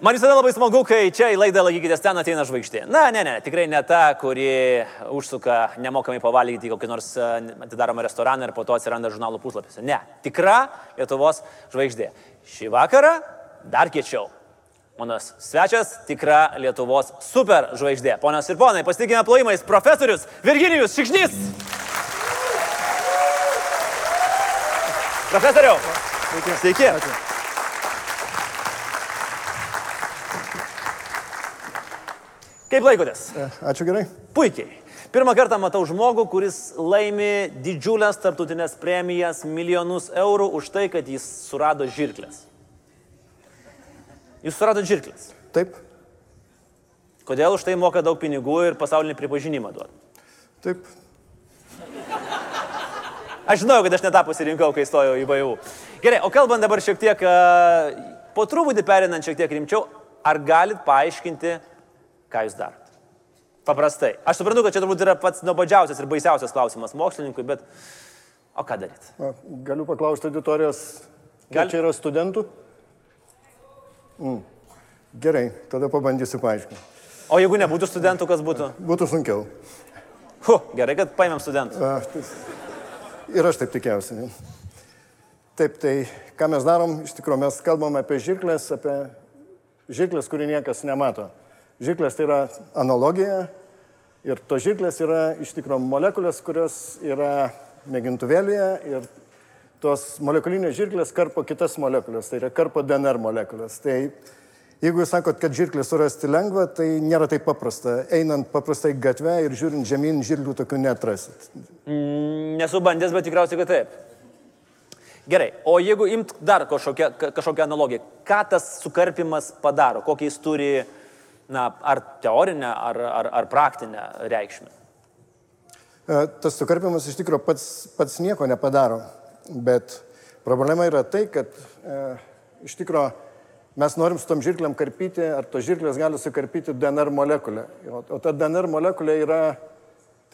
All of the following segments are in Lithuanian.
Man visada labai smagu, kai čia į laidą laikykitės ten ateina žvaigždė. Na, ne, ne, tikrai ne ta, kuri užsuka nemokamai pavalgyti kokį nors e, atidaromą restoraną ir po to atsiranda žurnalų puslapiuose. Ne, tikra Lietuvos žvaigždė. Šį vakarą dar kiečiau. Mano svečias tikra Lietuvos super žvaigždė. Ponios ir ponai, pasitikime plojimais profesorius Virginijus Šikšnys. Profesoriau. Sveiki. Sveiki. Ačiū. Kaip laikotės? E, ačiū gerai. Puikiai. Pirmą kartą matau žmogų, kuris laimi didžiulės tarptautinės premijas, milijonus eurų už tai, kad jis surado žirklės. Jūs suradot žirklės? Taip. Kodėl už tai moka daug pinigų ir pasaulinį pripažinimą duoda? Taip. Aš žinau, kad aš netą pasirinkau, kai stojau į VAU. Gerai, o kalbant dabar šiek tiek, po truputį perinant šiek tiek rimčiau, ar galit paaiškinti, ką jūs darot? Paprastai. Aš suprantu, kad čia turbūt yra pats nuobodžiausias ir baisiausias klausimas mokslininkui, bet o ką daryti? Galiu paklausti auditorijos, Gal... čia yra studentų? Mm. Gerai, tada pabandysiu paaiškinti. O jeigu nebūtų studentų, kas būtų? Būtų sunkiau. Hu, gerai, kad paėmėm studentų. A, tai... Ir aš taip tikėjausi. Taip, tai ką mes darom, iš tikrųjų mes kalbam apie žirklės, apie žirklės, kurį niekas nemato. Žirklės tai yra analogija ir to žirklės yra iš tikrųjų molekulės, kurios yra mėgintuvėlėje ir tos molekulinės žirklės karpo kitas molekulės, tai yra karpo DNR molekulės. Tai jeigu jūs sakot, kad žirklės surasti lengva, tai nėra taip paprasta. Einant paprastai gatve ir žiūrint žemyn, žirklių tokių netrasit. Mm, nesu bandęs, bet tikriausiai, kad taip. Gerai, o jeigu imt dar kažkokią, kažkokią analogiją, ką tas sukarpimas padaro, kokį jis turi uh, na, ar teorinę, ar, ar, ar praktinę reikšmę? E, tas sukarpimas iš tikrųjų pats, pats nieko nepadaro, bet problema yra tai, kad e, iš tikrųjų mes norim su tom žirkliam karpyti, ar tos žirklės gali sukarpyti DNR molekulę. O, o ta DNR molekulė yra,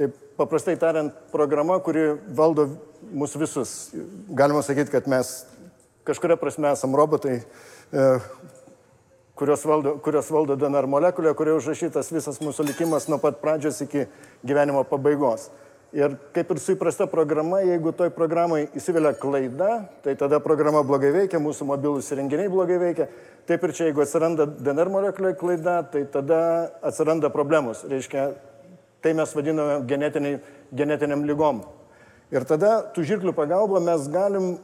taip paprastai tariant, programa, kuri valdo mus visus. Galima sakyti, kad mes kažkuria prasme esam robotai, e, kurios valdo, kurios valdo DNR molekulė, kurioje užrašytas visas mūsų likimas nuo pat pradžios iki gyvenimo pabaigos. Ir kaip ir su įprasta programa, jeigu toj programai įsivelia klaida, tai tada programa blogai veikia, mūsų mobilus įrenginiai blogai veikia. Taip ir čia, jeigu atsiranda DNR molekulė klaida, tai tada atsiranda problemos. Reiškia, tai mes vadiname genetiniam lygom. Ir tada tų žirklių pagalba mes galim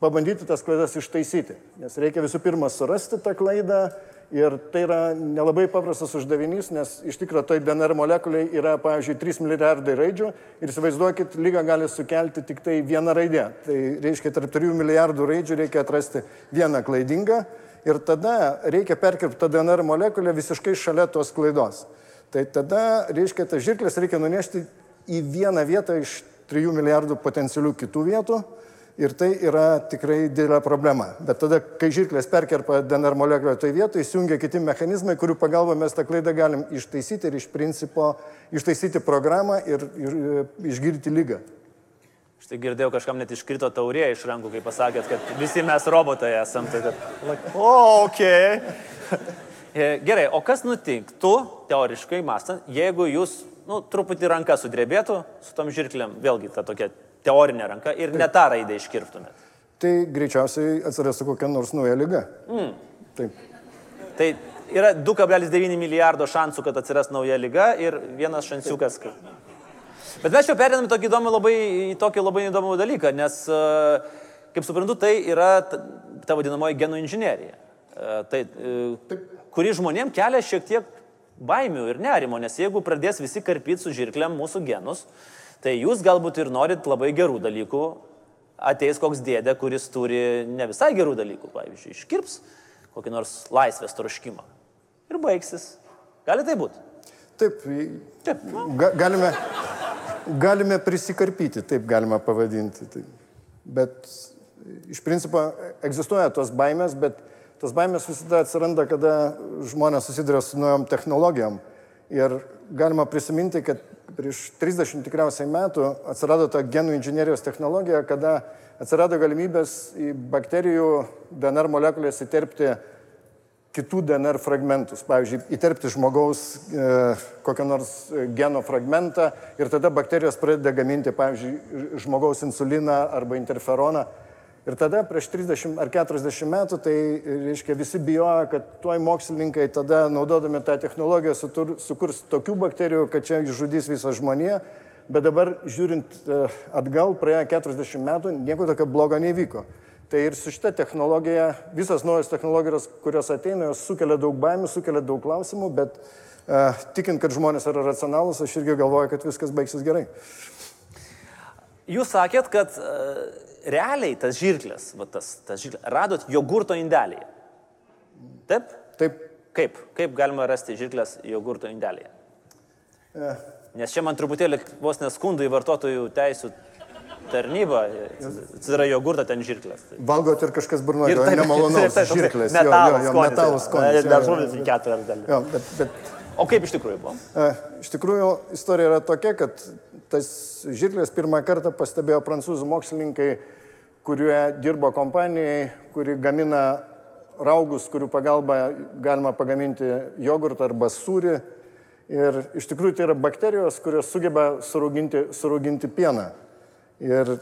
pabandyti tas klaidas ištaisyti. Nes reikia visų pirma surasti tą klaidą ir tai yra nelabai paprastas uždavinys, nes iš tikrųjų toj DNR molekuliai yra, pavyzdžiui, 3 milijardai raidžių ir įsivaizduokit, lyga gali sukelti tik tai vieną raidę. Tai reiškia, tarp 3 milijardų raidžių reikia atrasti vieną klaidingą ir tada reikia perkirpti tą DNR molekulę visiškai šalia tos klaidos. Tai tada, reiškia, tas žirklės reikia nunešti į vieną vietą iš 3 milijardų potencialių kitų vietų Ir tai yra tikrai didelė problema. Bet tada, kai žirklės perkerpa DNR molekulę toje vietoje, įsijungia kiti mechanizmai, kurių pagalba mes tą klaidą galim ištaisyti ir iš principo ištaisyti programą ir, ir, ir išgirti lygą. Štai girdėjau, kažkam net iškrito taurė iš rankų, kai pasakėt, kad visi mes robotai esam. Tai kad... O, ok. E, gerai, o kas nutiktų, teoriškai mąstant, jeigu jūs, nu, truputį ranka sudrebėtų su tom žirklėm, vėlgi ta tokia teorinė ranka ir Taip. ne tą raidę iškirptumėt? Tai greičiausiai atsirastų kokia nors nauja lyga. Mm. Taip. Tai yra 2,9 milijardo šansų, kad atsiras nauja lyga ir vienas šansiukas. Kad... Bet mes jau perėdame tokį įdomų, labai, tokį labai įdomų dalyką, nes, e, kaip suprantu, tai yra ta, vadinamoji genų inžinierija. E, tai, e, kuri žmonėm kelia šiek tiek baimių ir nerimo, nes jeigu pradės visi karpyti su žirkliam mūsų genus, Tai jūs galbūt ir norit labai gerų dalykų, ateis koks dėdė, kuris turi ne visai gerų dalykų, pavyzdžiui, iškirps kokį nors laisvės troškimą ir baigsis. Gali tai būti? Taip, taip. Ga, galime, galime prisikarpyti, taip galima pavadinti. Taip. Bet iš principo egzistuoja tos baimės, bet tos baimės visada atsiranda, kada žmonės susiduria su naujom technologijom. Ir galima prisiminti, kad prieš 30 tikriausiai metų atsirado ta genų inžinierijos technologija, kada atsirado galimybės į bakterijų DNR molekulės įterpti kitų DNR fragmentus. Pavyzdžiui, įterpti žmogaus e, kokią nors geno fragmentą ir tada bakterijos pradeda gaminti, pavyzdžiui, žmogaus insuliną arba interferoną. Ir tada prieš 30 ar 40 metų, tai reiškia, visi bijojo, kad tuoj mokslininkai tada, naudodami tą technologiją, sutur, sukurs tokių bakterijų, kad čia išžudys visą žmoniją. Bet dabar, žiūrint e, atgal, praėjo 40 metų, nieko tokio blogo nevyko. Tai ir su šita technologija, visas naujas technologijos, kurios ateina, jos sukelia daug baimių, sukelia daug klausimų, bet uh, tikint, kad žmonės yra racionalūs, aš irgi galvoju, kad viskas baigsis gerai. Jūs sakėt, kad uh, realiai tas žirklės, va, tas, tas žirklės, radot jogurto indelėje. Taip? Taip. Kaip? Kaip galima rasti žirklės jogurto indelėje? E. Nes čia man truputėlį vos neskundų į vartotojų teisų tarnybą, tai yra jogurta ten žirklės. Tai. Valgot ir kažkas burnoje, ir tai nemalonus žirklės. Metalas, jo, jo, metalas skonis. Dar žuvis į keturias dalis. Bet... O kaip iš tikrųjų buvo? E, iš tikrųjų, istorija yra tokia, kad tas žirklės pirmą kartą pastebėjo prancūzų mokslininkai, kurie dirbo kompanijai, kuri gamina raugus, kurių pagalba galima pagaminti jogurtą arba sūrį. Ir iš tikrųjų tai yra bakterijos, kurios sugeba surauginti, surauginti pieną. Ir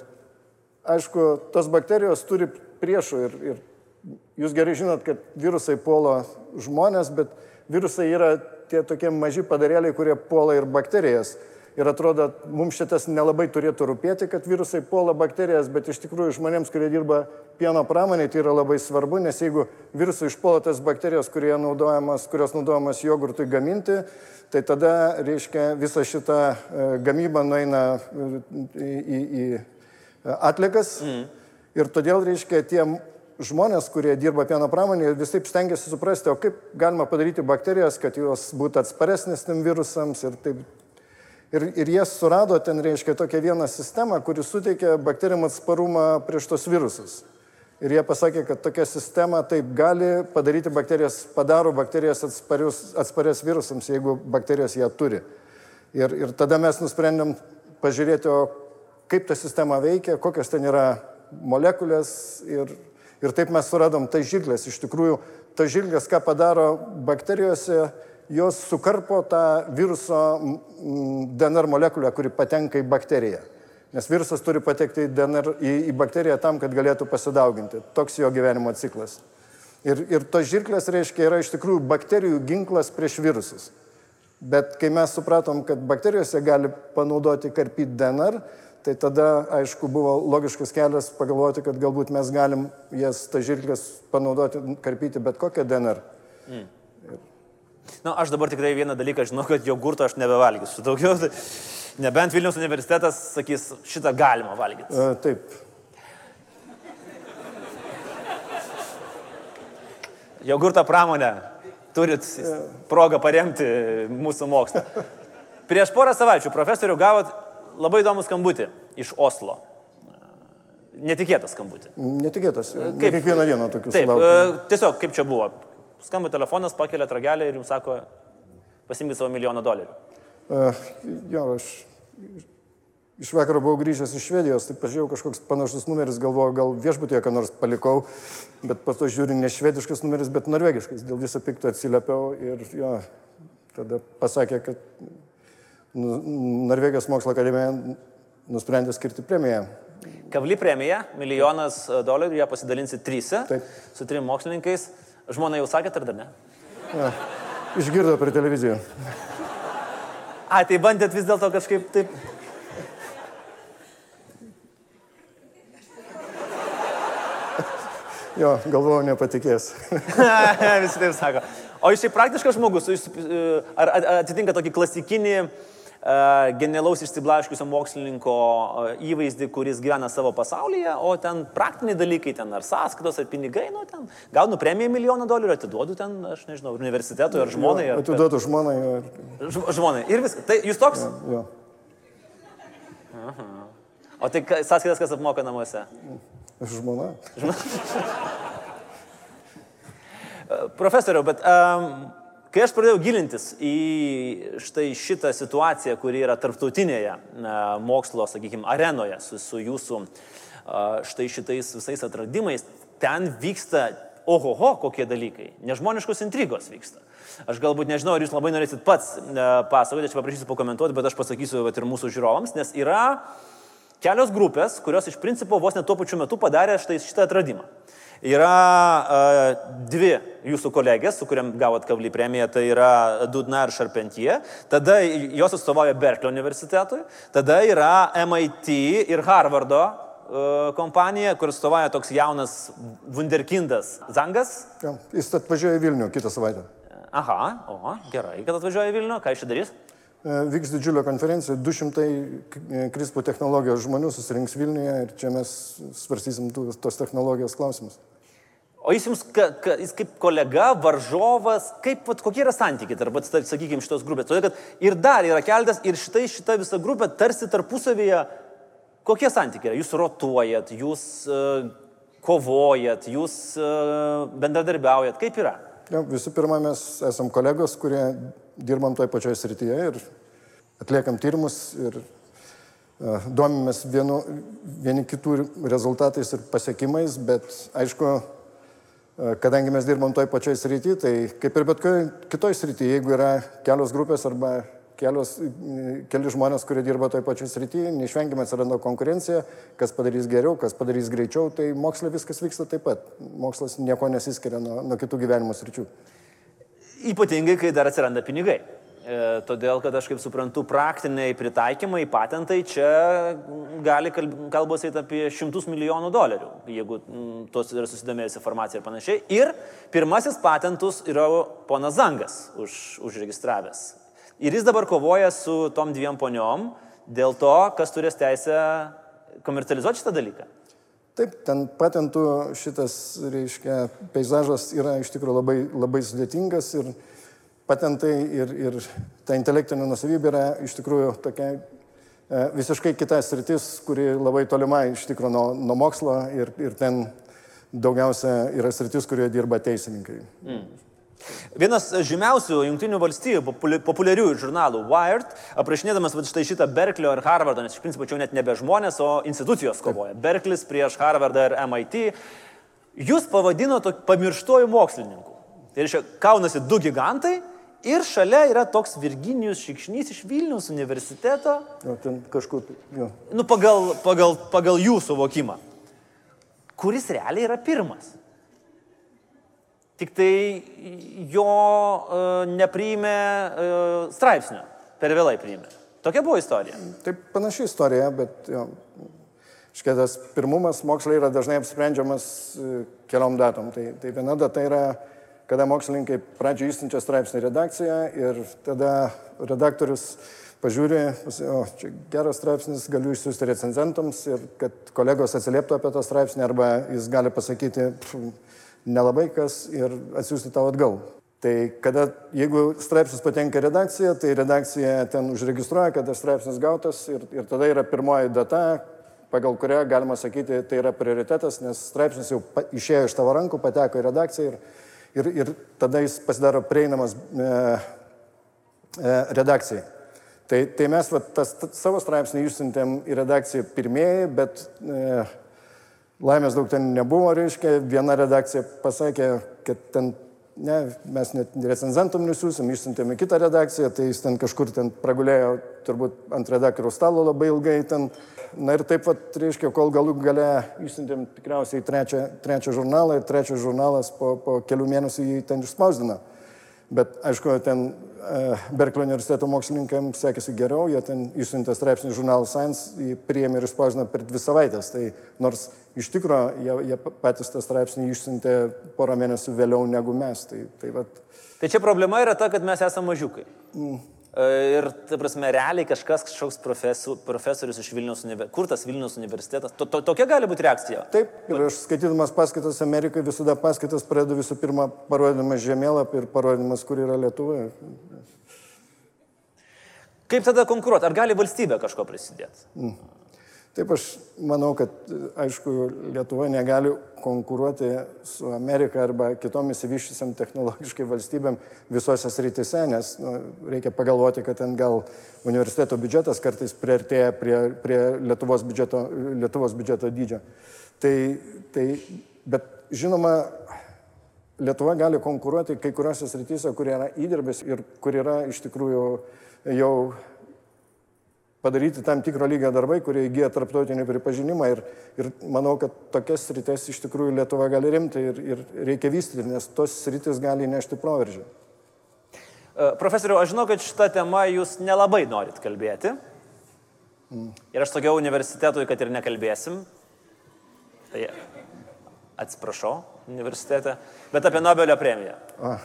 aišku, tos bakterijos turi priešų ir, ir jūs gerai žinot, kad virusai puola žmonės, bet virusai yra tie tokie maži padarėliai, kurie puola ir bakterijas. Ir atrodo, mums šitas nelabai turėtų rūpėti, kad virusai puola bakterijas, bet iš tikrųjų žmonėms, kurie dirba pieno pramonėje, tai yra labai svarbu, nes jeigu virusų išpuola tas bakterijos, naudojamas, kurios naudojamas jogurtui gaminti, tai tada, reiškia, visa šita e, gamyba nueina e, į, į, į atlikas. Mm. Ir todėl, reiškia, tie žmonės, kurie dirba pieno pramonėje, visai stengiasi suprasti, o kaip galima padaryti bakterijas, kad jos būtų atsparesnės tiem virusams ir taip Ir, ir jie surado ten, reiškia, tokią vieną sistemą, kuri suteikia bakterijam atsparumą prieš tos virusus. Ir jie pasakė, kad tokia sistema taip gali padaryti bakterijas, padaro bakterijas atsparius, atsparias virusams, jeigu bakterijos ją turi. Ir, ir tada mes nusprendėm pažiūrėti, o kaip ta sistema veikia, kokios ten yra molekulės ir, ir taip mes suradom tai žirklės. Iš tikrųjų, ta žirklės, ką padaro bakterijose, jos sukarpo tą viruso DNR molekulę, kuri patenka į bakteriją. Nes virusas turi patekti į, DNR, į, į bakteriją tam, kad galėtų pasidauginti. Toks jo gyvenimo ciklas. Ir, ir tos žirklės, reiškia, yra iš tikrųjų bakterijų ginklas prieš virusus. Bet kai mes supratom, kad bakterijose gali panaudoti karpyti DNR, tai tada, aišku, buvo logiškas kelias pagalvoti, kad galbūt mes galim jas, tą žirklės, panaudoti, karpyti bet kokią DNR. Mm. Na, aš dabar tikrai vieną dalyką žinau, kad jogurto aš nebevalgysiu. Daugiau, tai nebent Vilnius universitetas sakys, šitą galima valgyti. A, taip. Jogurto pramonę turit progą paremti mūsų mokslą. Prieš porą savaičių profesorių gavot labai įdomų skambutį iš Oslo. Netikėtas skambutį. Netikėtas. Kaip kiekvieną dieną tokius. Taip, sulaukiu. tiesiog kaip čia buvo skamba telefonas, pakelia tragelį ir jums sako, pasimkite savo milijoną dolerių. Uh, jo, aš iš vakaro buvau grįžęs iš Švedijos, tai pažiūrėjau kažkoks panašus numeris, galvoju, gal viešbutėje ką nors palikau, bet po to žiūriu ne švediškas numeris, bet norvegiškas. Dėl viso pikto atsiliepiau ir jo, tada pasakė, kad nu, Norvegijos mokslo akademija nusprendė skirti premiją. Kavli premija, milijonas dolerių, ją pasidalinsi trysia Taip. su trim mokslininkais. Žmona jau sakėt ar dar ne? Ja, išgirdo per televiziją. A, tai bandėt vis dėlto kažkaip taip. Jo, galvoju, nepatikės. Visi taip sako. O jūs šiaip praktiškas žmogus, jūs, e, ar atitinka tokį klasikinį uh, genialaus išsiblaškiusio mokslininko įvaizdį, kuris gyvena savo pasaulyje, o ten praktiniai dalykai, ten ar sąskaitos, ar pinigai, nu ten gaunu premiją milijoną dolerių, atiduodu ten, aš nežinau, universitetui ar žmonai. Ar, atiduodu žmonai. Ar... Žmonai. Ir viskas. Tai jūs toks? Jo. Aha. O tai sąskaitas kas apmoka namuose? Žmona. Žmona. Profesoriau, bet um, Kai aš pradėjau gilintis į štai šitą situaciją, kuri yra tarptautinėje mokslo, sakykime, arenoje su, su jūsų štai šitais visais atradimais, ten vyksta ohoho, kokie dalykai, nežmoniškos intrigos vyksta. Aš galbūt nežinau, ar jūs labai norėsit pats pasakoti, aš paprašysiu pakomentuoti, bet aš pasakysiu vat, ir mūsų žiūrovams, nes yra kelios grupės, kurios iš principo vos net tuo pačiu metu padarė štai šitą atradimą. Yra uh, dvi jūsų kolegės, su kuriam gavot Kavly premiją, tai yra Dudna ir Šarpentie. Tada jos atstovauja Berkelio universitetui. Tada yra MIT ir Harvardo uh, kompanija, kur atstovauja toks jaunas Wunderkindas Zangas. Ja, jis atvažiuoja į Vilnių kitą savaitę. Aha, o, gerai, kad atvažiuoja į Vilnių, ką iš čia darys? E, vyks didžiulė konferencija, 200 CRISPR technologijos žmonių susirinks Vilniuje ir čia mes svarstysim tos technologijos klausimus. O jis jums, ka, ka, jis kaip kolega, varžovas, kaip, vat, kokie yra santykiai tarp, sakykime, šitos grupės? Todėl, kad ir dar yra keltas, ir šitai šita visa grupė tarsi tarpusavėje, kokie santykiai yra? Jūs rotuojat, jūs uh, kovojat, jūs uh, bendradarbiaujat, kaip yra? Ja, visų pirma, mes esam kolegos, kurie dirbam toj pačioje srityje ir atliekam tyrimus ir uh, domimės vienu, vieni kitų rezultatais ir pasiekimais, bet aišku, uh, kadangi mes dirbam toj pačioj srityje, tai kaip ir bet kokioje kitoj srityje, jeigu yra kelios grupės arba kelios, keli žmonės, kurie dirba toj pačioj srityje, neišvengiamai atsiranda konkurencija, kas padarys geriau, kas padarys greičiau, tai moksle viskas vyksta taip pat. Mokslas nieko nesiskiria nuo, nuo kitų gyvenimo sričių. Ypatingai, kai dar atsiranda pinigai. E, todėl, kad aš kaip suprantu, praktiniai pritaikymai, patentai čia gali kalbos eiti apie šimtus milijonų dolerių, jeigu m, tos yra susidomėjęs informacija ir panašiai. Ir pirmasis patentus yra ponas Zangas už, užregistravęs. Ir jis dabar kovoja su tom dviem poniom dėl to, kas turės teisę komercializuoti šitą dalyką. Taip, ten patentų šitas, reiškia, peizažas yra iš tikrųjų labai, labai sudėtingas ir patentai ir, ir ta intelektinė nusavybė yra iš tikrųjų tokia e, visiškai kitas sritis, kuri labai tolima iš tikrųjų nuo, nuo mokslo ir, ir ten daugiausia yra sritis, kurioje dirba teisininkai. Mm. Vienas žymiausių Junktinių valstybių populiarių žurnalų Wired, aprašinėdamas štai šitą Berklio ir Harvardą, nes iš principo čia net nebe žmonės, o institucijos kovoja. Berklis prieš Harvardą ir MIT. Jūs pavadino to pamirštojų mokslininkų. Tai reiškia, kaunasi du gigantai ir šalia yra toks Virginijus Šikšnys iš Vilnius universiteto. O ten kažkur. Jo. Nu, pagal, pagal, pagal jų suvokimą. Kuris realiai yra pirmas. Tik tai jo uh, nepriėmė uh, straipsnio, per vėlai priėmė. Tokia buvo istorija. Taip, panaši istorija, bet jo, škėtas pirmumas moksliai yra dažnai apsprendžiamas uh, keliom datom. Tai, tai viena data yra, kada mokslininkai pradžioje įsiunčia straipsnį redakciją ir tada redaktorius pažiūri, o čia geras straipsnis, galiu išsiųsti recenzentams ir kad kolegos atsilieptų apie tą straipsnį arba jis gali pasakyti, pff, nelabai kas ir atsiųsti tau atgal. Tai kada, jeigu straipsnis patenka redakcija, tai redakcija ten užregistruoja, kad tas straipsnis gautas ir, ir tada yra pirmoji data, pagal kurią galima sakyti, tai yra prioritetas, nes straipsnis jau pa, išėjo iš tavo rankų, pateko į redakciją ir, ir, ir tada jis pasidaro prieinamas e, e, redakcijai. Tai, tai mes va, tas, tas, savo straipsnį išsiuntėm į redakciją pirmieji, bet e, Laimės daug ten nebuvo, reiškia, viena redakcija pasakė, kad ten, ne, mes net recenzentum nusiūsim, išsiuntėme kitą redakciją, tai jis ten kažkur ten pragulėjo turbūt ant redaktoriaus stalo labai ilgai ten. Na ir taip pat, reiškia, kol galų gale išsiuntėm tikriausiai trečią, trečią žurnalą ir trečias žurnalas po, po kelių mėnesių jį ten išspausdino. Bet, aišku, ten uh, Berkelio universiteto mokslininkams sekėsi geriau, jie ten išsiuntė straipsnį žurnalą Science, jį priėmė ir išspausdino per dvi savaitės. Tai nors iš tikrųjų jie, jie patys tą straipsnį išsiuntė porą mėnesių vėliau negu mes. Tai, tai, vat... tai čia problema yra ta, kad mes esame mažiukai. Mm. Ir, ta prasme, realiai kažkas, kažkoks profesor, profesorius iš Vilnius universiteto, kur tas Vilnius universitetas, to, to, tokia gali būti reakcija. Taip, ir aš skaitydamas paskaitas Amerikai visada paskaitas pradedu visų pirma parodydamas žemėlapį ir parodydamas, kur yra Lietuva. Kaip tada konkuruoti? Ar gali valstybė kažko prisidėti? Mm. Taip aš manau, kad aišku, Lietuva negali konkuruoti su Amerika arba kitom įsivyščiusiam technologiškai valstybėm visose srityse, nes nu, reikia pagalvoti, kad ten gal universiteto biudžetas kartais priartėja prie, prie Lietuvos, biudžeto, Lietuvos biudžeto dydžio. Tai, tai, bet žinoma, Lietuva gali konkuruoti kai kuriuose srityse, kur yra įdirbis ir kur yra iš tikrųjų jau padaryti tam tikro lygio darbai, kurie įgyja tarptautinį pripažinimą ir, ir manau, kad tokias sritis iš tikrųjų Lietuva gali rimti ir, ir reikia vystyti, nes tos sritis gali nešti proveržį. E, profesoriu, aš žinau, kad šitą temą jūs nelabai norit kalbėti. Mm. Ir aš sakiau universitetui, kad ir nekalbėsim. Tai atsiprašau, universitete. Bet apie Nobelio premiją. A.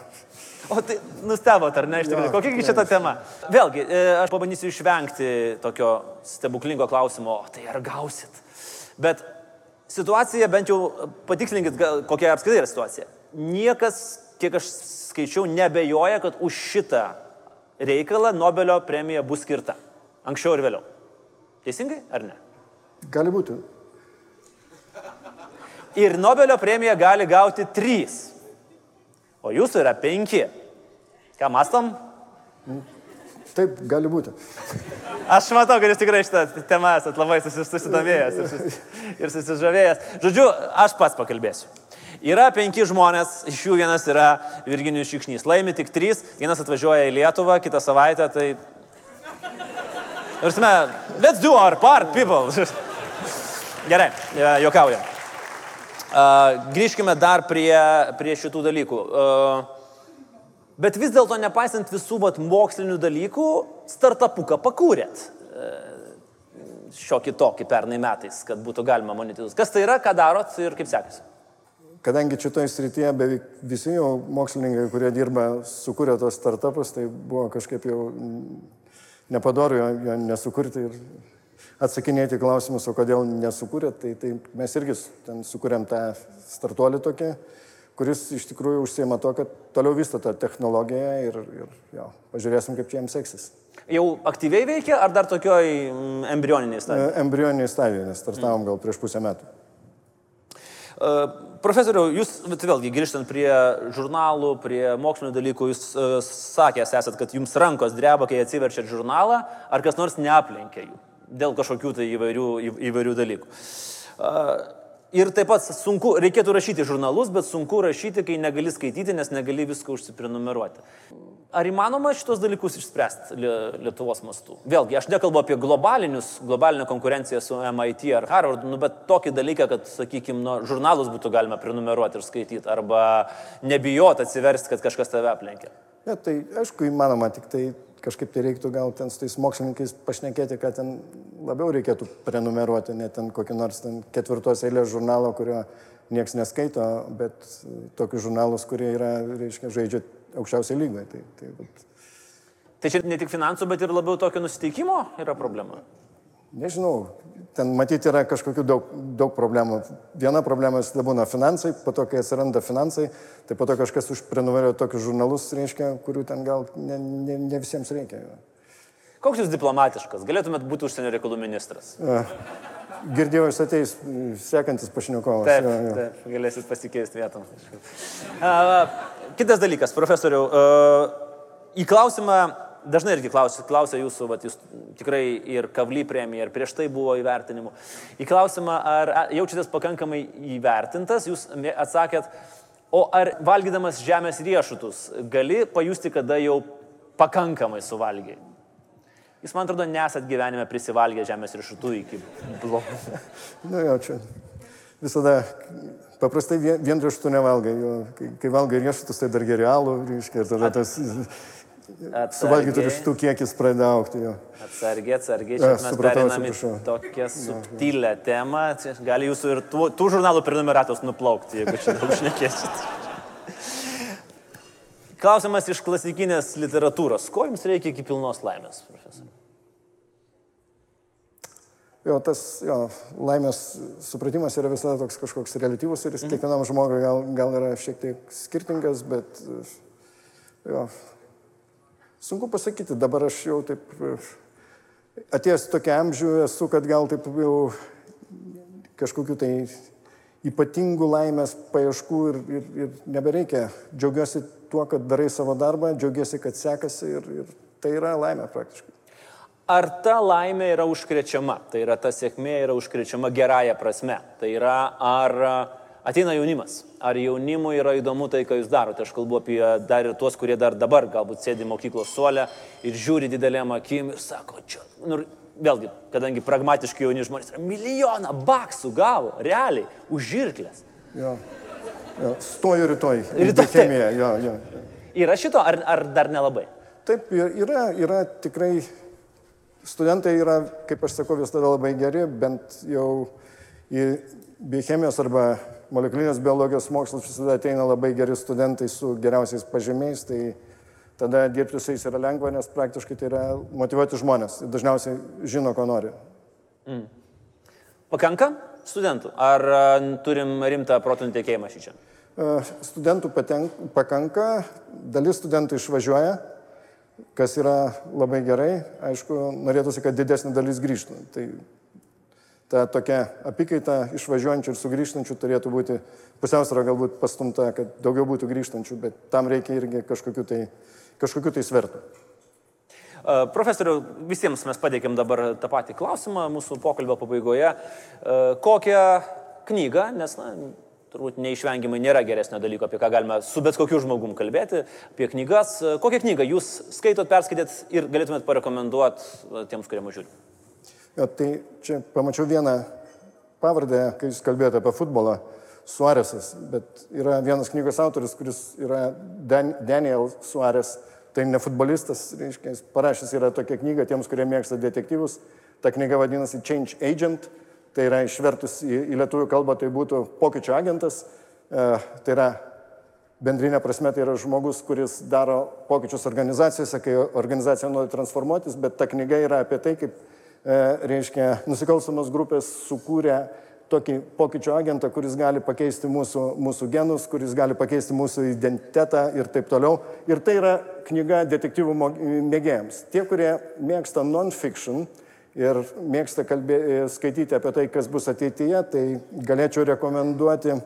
O tai nustebot, ar ne, iš tikrųjų, kokia šita tema? Vėlgi, e, aš pabandysiu išvengti tokio stebuklingo klausimo, o tai ar gausit? Bet situacija, bent jau patikslinkit, kokia apskritai yra situacija. Niekas, kiek aš skaičiau, nebejoja, kad už šitą reikalą Nobelio premija bus skirta. Anksčiau ir vėliau. Teisingai ar ne? Gali būti. Ir Nobelio premiją gali gauti trys. O jūsų yra penki. Ką mastom? Taip, gali būti. Aš matau, kad jūs tikrai šitą temą esate labai susidomėjęs ir, ir susižavėjęs. Žodžiu, aš pats pakalbėsiu. Yra penki žmonės, iš jų vienas yra Virginijus Šikšnys. Laimi tik trys, vienas atvažiuoja į Lietuvą, kitą savaitę, tai... Ir sme, let's do our part, people. Gerai, juokaujam. Uh, grįžkime dar prie, prie šitų dalykų. Uh, Bet vis dėlto, nepaisant visų vat, mokslinių dalykų, startupuką pakūrėt e, šiokį tokį pernai metais, kad būtų galima monetizuoti. Kas tai yra, ką darot ir kaip sekasi? Kadangi šitoje srityje beveik visi jau mokslininkai, kurie dirba, sukūrė tos startupus, tai buvo kažkaip jau nepadoru jo, nesukurti ir atsakinėti klausimus, o kodėl nesukūrėt, tai, tai mes irgi ten sukūrėm tą startuolį tokį kuris iš tikrųjų užsiema to, kad toliau vysto tą technologiją ir, ir jo, pažiūrėsim, kaip jiems seksis. Jau aktyviai veikia ar dar tokioj mm, embrioniniai stadijoje? Embrioniniai stadijoje, nes startavom gal prieš pusę metų. Uh, profesoriau, jūs vėlgi grįžtant prie žurnalų, prie mokslinių dalykų, jūs uh, sakęs esat, kad jums rankos dreba, kai atsiverčiat žurnalą, ar kas nors neaplenkia jų dėl kažkokių tai įvairių, į, įvairių dalykų. Uh, Ir taip pat sunku, reikėtų rašyti žurnalus, bet sunku rašyti, kai negali skaityti, nes negali visko užsiprenumeruoti. Ar įmanoma šitos dalykus išspręsti Lietuvos mastu? Vėlgi, aš nekalbu apie globalinius, globalinę konkurenciją su MIT ar Harvard, nu, bet tokį dalyką, kad, sakykime, nu, žurnalus būtų galima prenumeruoti ir skaityti, arba nebijot atsiversti, kad kažkas tave aplenkia. Ne, tai aišku, įmanoma, tik tai kažkaip tai reiktų gal ten su tais mokslininkais pašnekėti, kad ten labiau reikėtų prenumeruoti, ne ten kokį nors ten ketvirtos eilės žurnalą, kurio niekas neskaito, bet tokius žurnalus, kurie yra, reiškia, žaidžia aukščiausiai lygoje. Tai, tai, bet... tai čia ne tik finansų, bet ir labiau tokio nusiteikimo yra problema? Nežinau, ten matyti yra kažkokių daug, daug problemų. Viena problema visada būna finansai, po to, kai atsiranda finansai, tai po to kažkas užprenumeruoja tokius žurnalus, reiškia, kurių ten gal ne, ne, ne visiems reikia. Koks jūs diplomatiškas? Galėtumėt būti užsienio reikalų ministras? A, girdėjau, jūs ateis sekantis pašnekovas. Taip, jo, jo. taip, galėsit pasikeisti vietom. A, kitas dalykas, profesoriau. A, į klausimą dažnai irgi klausia, klausia jūsų, vat, jūs tikrai ir Kavly premija, ir prieš tai buvo įvertinimų. Į klausimą, ar jaučiatės pakankamai įvertintas, jūs atsakėt, o ar valgydamas žemės riešutus gali pajusti, kada jau pakankamai suvalgiai? Jūs, man atrodo, nesat gyvenime prisivalgę žemės riešutų iki blogų. Na, nu, jau čia. Visada paprastai vien, vien riešutų nevalgai. Jo, kai, kai valgai riešutus, tai dar geriau reiškia, tada tas... At Suvalgyti riešutų kiekis pradeda aukti jo. Atsargiai, atsargiai, čia mes periname tokią subtilę temą. Gali jūsų ir tų, tų žurnalų prenumeratos nuplaukti, jeigu čia daug šnekėsit. Klausimas iš klasikinės literatūros. Ko jums reikia iki pilnos laimės, profesor? Jo, tas jo, laimės supratimas yra visada toks kažkoks relatyvus ir jis mm. kiekvienam žmogui gal, gal yra šiek tiek skirtingas, bet jo, Sunku pasakyti, dabar aš jau taip atėjęs tokia amžių esu, kad gal taip jau kažkokiu tai ypatingų laimės paieškų ir, ir, ir nebereikia. Džiaugiuosi tuo, kad darai savo darbą, džiaugiuosi, kad sekasi ir, ir tai yra laimė praktiškai. Ar ta laimė yra užkrečiama, tai yra ta sėkmė yra užkrečiama gerąją prasme? Tai yra, ar ateina jaunimas. Ar jaunimui yra įdomu tai, ką jūs darote? Aš kalbu apie dar ir tuos, kurie dar dabar galbūt sėdi mokyklos suolę ir žiūri didelėm akim ir sako, čia, nu, vėlgi, kadangi pragmatiški jauni žmonės, milijoną baksų gavo, realiai, už žirklės. Jo. Jo. Stoju rytoj. Rytoj, taip. chemiją, jo, jo. Yra šito, ar, ar dar nelabai? Taip, yra, yra tikrai, studentai yra, kaip aš sakau, visada labai geri, bent jau į biochemijos arba molekulinės biologijos mokslus visada ateina labai geri studentai su geriausiais pažymiais, tai tada dirbti su jais yra lengva, nes praktiškai tai yra motivuoti žmonės dažniausiai žino, ko nori. Pakanka studentų? Ar turim rimtą protų nutekėjimą šį čia? E, Studentų patenk, pakanka, dalis studentų išvažiuoja, kas yra labai gerai. Aišku, norėtųsi, kad didesnė dalis grįžtų. Tai ta tokia apykaita išvažiuojančių ir sugrįžtančių turėtų būti pusiausvara galbūt pastumta, kad daugiau būtų grįžtančių, bet tam reikia irgi kažkokiu tai, kažkokiu tai svertų. Profesoriu, visiems mes pateikėm dabar tą patį klausimą mūsų pokalbio pabaigoje. Kokią knygą, nes na, turbūt neišvengiamai nėra geresnio dalyko, apie ką galime su bet kokiu žmogum kalbėti, apie knygas. Kokią knygą jūs skaitot, perskaitėt ir galėtumėt parekomenduoti tiems, kurie mus žiūri? Tai čia pamačiau vieną pavardę, kai jūs kalbėjote apie futbolą, Suarezas, bet yra vienas knygos autoris, kuris yra Dan Daniel Suarez, tai ne futbolistas, reiškia, jis parašęs yra tokia knyga tiems, kurie mėgsta detektyvus. Ta knyga vadinasi Change Agent, tai yra išvertus į, į lietuvių kalbą, tai būtų pokyčio agentas, e, tai yra bendrinė prasme tai yra žmogus, kuris daro pokyčius organizacijose, kai organizacija nori transformuotis, bet ta knyga yra apie tai, kaip, reiškia, nusikalstamos grupės sukūrė tokį pokyčio agentą, kuris gali pakeisti mūsų, mūsų genus, kuris gali pakeisti mūsų identitetą ir taip toliau. Ir tai yra knyga detektyvų mėgėjams. Tie, kurie mėgsta non-fiction ir mėgsta kalbė, skaityti apie tai, kas bus ateityje, tai galėčiau rekomenduoti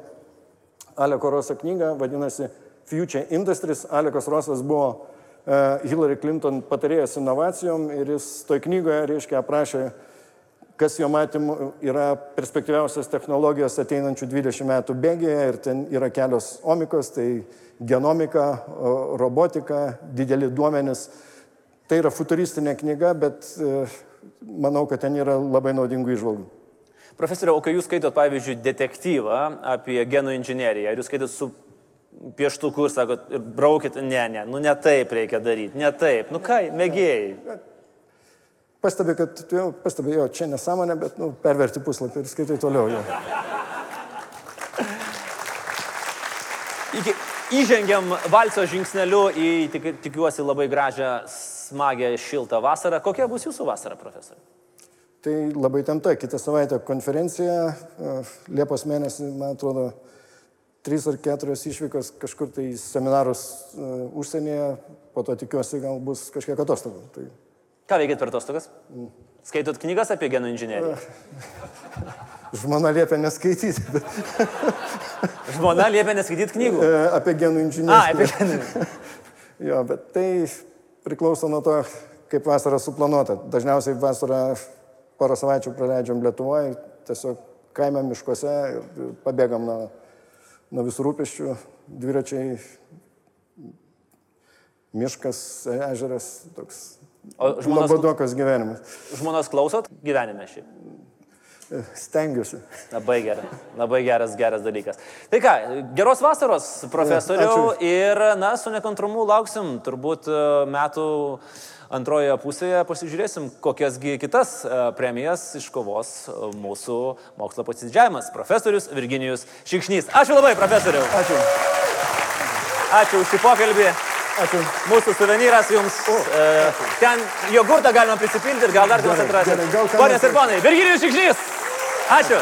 Aleko Roso knygą, vadinasi Future Industries. Alekos Rosas buvo e, Hillary Clinton patarėjas inovacijom ir jis toj knygoje, reiškia, aprašė, kas jo matymu yra perspektyviausios technologijos ateinančių 20 metų bėgėje ir ten yra kelios omikos, tai genomika, robotika, dideli duomenys. Tai yra futuristinė knyga, bet e, manau, kad ten yra labai naudingų išvalgų. Profesoriau, o kai jūs skaitot, pavyzdžiui, detektyvą apie genų inžineriją, ar jūs skaitot su pieštuku ir sakot, ir braukit, ne, ne, nu ne taip reikia daryti, ne taip, nu ką, mėgėjai. Pastebi, kad tu jau, pastebi, jo, čia nesąmonė, bet, nu, perverti puslapį ir skaitai toliau jo. Iki, įžengiam valso žingsneliu į, tik, tikiuosi, labai gražią, smagę, šiltą vasarą. Kokia bus jūsų vasara, profesoriau? Tai labai temta. Kitą savaitę konferencija, e, Liepos mėnesį, man atrodo, trys ar keturios išvykos kažkur tai į seminarus e, užsienyje, po to tikiuosi gal bus kažkiek atostogų. Tai Ką veikėt per atostogas? Skaitot knygas apie genų inžineriją? žmona liepia neskaityti, bet Žmona liepia neskaityti knygų. e, apie genų A, inžinieriją. apie genų. Jo, bet tai priklauso nuo to, kaip vasara suplanuota. Dažniausiai vasarą porą savaičių praleidžiam Lietuvoje, tiesiog kaime miškuose ir pabėgam nuo, nuo visų rūpeščių, dviračiai, miškas, ežeras, toks O žmonos, nuobodokas gyvenimas. žmonos klausot gyvenime šiaip? Stengiuosi. Labai geras, labai geras, geras dalykas. Tai ką, geros vasaros, profesoriau, Ačiū. ir, na, su nekantrumu lauksim, turbūt e, metų antroje pusėje pasižiūrėsim, kokiasgi kitas e, premijas iškovos e, mūsų mokslo pasidžiavimas. Profesorius Virginijus Šikšnys. Ačiū labai, profesoriau. Ačiū. Ačiū už šį pokalbį. Ačiū. Mūsų suvenyras jums. E, ten jogurtą galima prisipilti ir gal dar ką Ponės nors- ir ponai, Virginijus Šikšnys. Ačiū.